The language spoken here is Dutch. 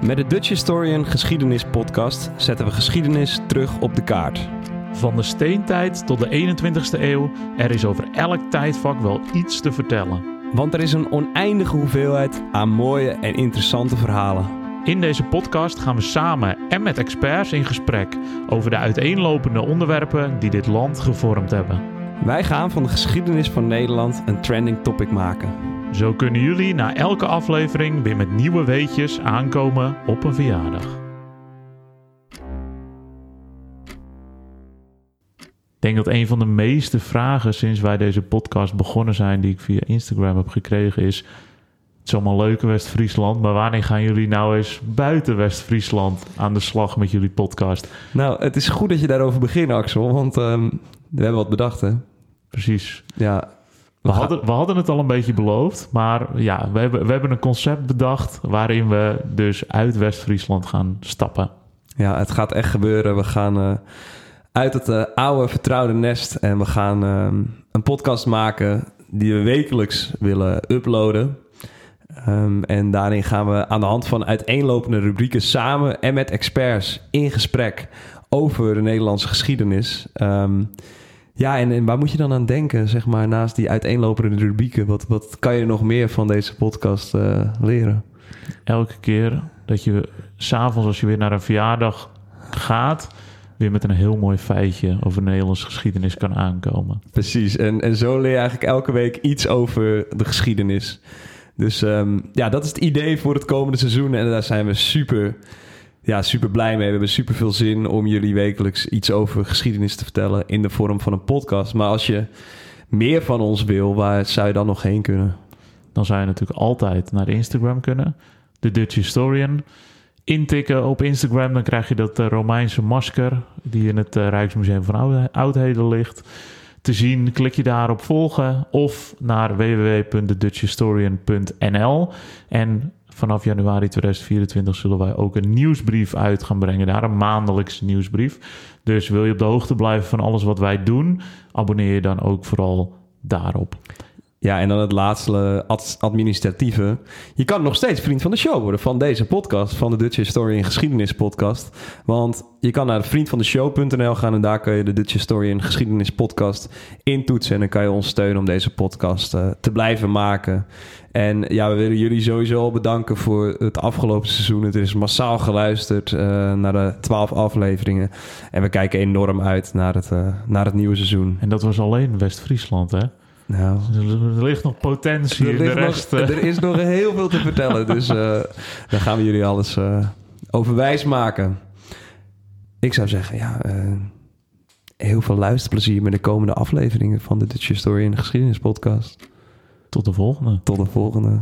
Met de Dutch Historian Geschiedenis Podcast zetten we geschiedenis terug op de kaart. Van de steentijd tot de 21ste eeuw, er is over elk tijdvak wel iets te vertellen. Want er is een oneindige hoeveelheid aan mooie en interessante verhalen. In deze podcast gaan we samen en met experts in gesprek over de uiteenlopende onderwerpen die dit land gevormd hebben. Wij gaan van de geschiedenis van Nederland een trending topic maken. Zo kunnen jullie na elke aflevering weer met nieuwe weetjes aankomen op een verjaardag. Ik denk dat een van de meeste vragen sinds wij deze podcast begonnen zijn, die ik via Instagram heb gekregen, is: Het is allemaal leuk West-Friesland, maar wanneer gaan jullie nou eens buiten West-Friesland aan de slag met jullie podcast? Nou, het is goed dat je daarover begint, Axel, want ehm, we hebben wat bedacht, hè? Precies. Ja, We hadden, we hadden het al een beetje beloofd, maar ja, we hebben, we hebben een concept bedacht waarin we dus uit West-Friesland gaan stappen. Ja, het gaat echt gebeuren. We gaan eh, uit het eh, oude vertrouwde nest en we gaan ehm, een podcast maken die we wekelijks willen uploaden. Ehm, en daarin gaan we aan de hand van uiteenlopende rubrieken samen en met experts in gesprek over de Nederlandse geschiedenis. Ehm, ja, en, en waar moet je dan aan denken, zeg maar, naast die uiteenlopende rubrieken? Wat, wat kan je nog meer van deze podcast eh, leren? Elke keer dat je s'avonds, als je weer naar een verjaardag gaat, weer met een heel mooi feitje over de Nederlandse geschiedenis kan aankomen. Precies, en, en zo leer je eigenlijk elke week iets over de geschiedenis. Dus ehm, ja, dat is het idee voor het komende seizoen. En daar zijn we super, ja, super blij mee. We hebben super veel zin om jullie wekelijks iets over geschiedenis te vertellen in de vorm van een podcast. Maar als je meer van ons wil, waar zou je dan nog heen kunnen? Dan zou je natuurlijk altijd naar de Instagram kunnen. De Dutch Historian. Intikken op Instagram, dan krijg je dat eh, Romeinse masker die in het eh, Rijksmuseum van Oudheden ligt. Te zien, klik je daarop volgen of naar www.thedutchhistorian.nl. En vanaf januari 2024 zullen wij ook een nieuwsbrief uit gaan brengen. Daar een maandelijkse nieuwsbrief. Dus wil je op de hoogte blijven van alles wat wij doen, abonneer je dan ook vooral daarop. Ja, en dan het laatste ad- administratieve. Je kan nog steeds vriend van de show worden van deze podcast, van de Dutch Historian Geschiedenis podcast. Want je kan naar vriendvandeshow.nl gaan en daar kun je de Dutch Historian Geschiedenis podcast intoetsen. En dan kan je ons steunen om deze podcast eh, te blijven maken. En ja, we willen jullie sowieso bedanken voor het afgelopen seizoen. Het is massaal geluisterd eh, naar de twaalf afleveringen. En we kijken enorm uit naar het, eh, naar het nieuwe seizoen. En dat was alleen West-Friesland, hè? Nou, Er ligt nog potentie er, in de rest. nog, eh. er is nog heel veel te vertellen. Dus eh daar gaan we jullie alles eh over wijs maken. Ik zou zeggen, ja, heel veel luisterplezier met de komende afleveringen van de Dutch Historian Geschiedenis Podcast. Tot de volgende. Tot de volgende.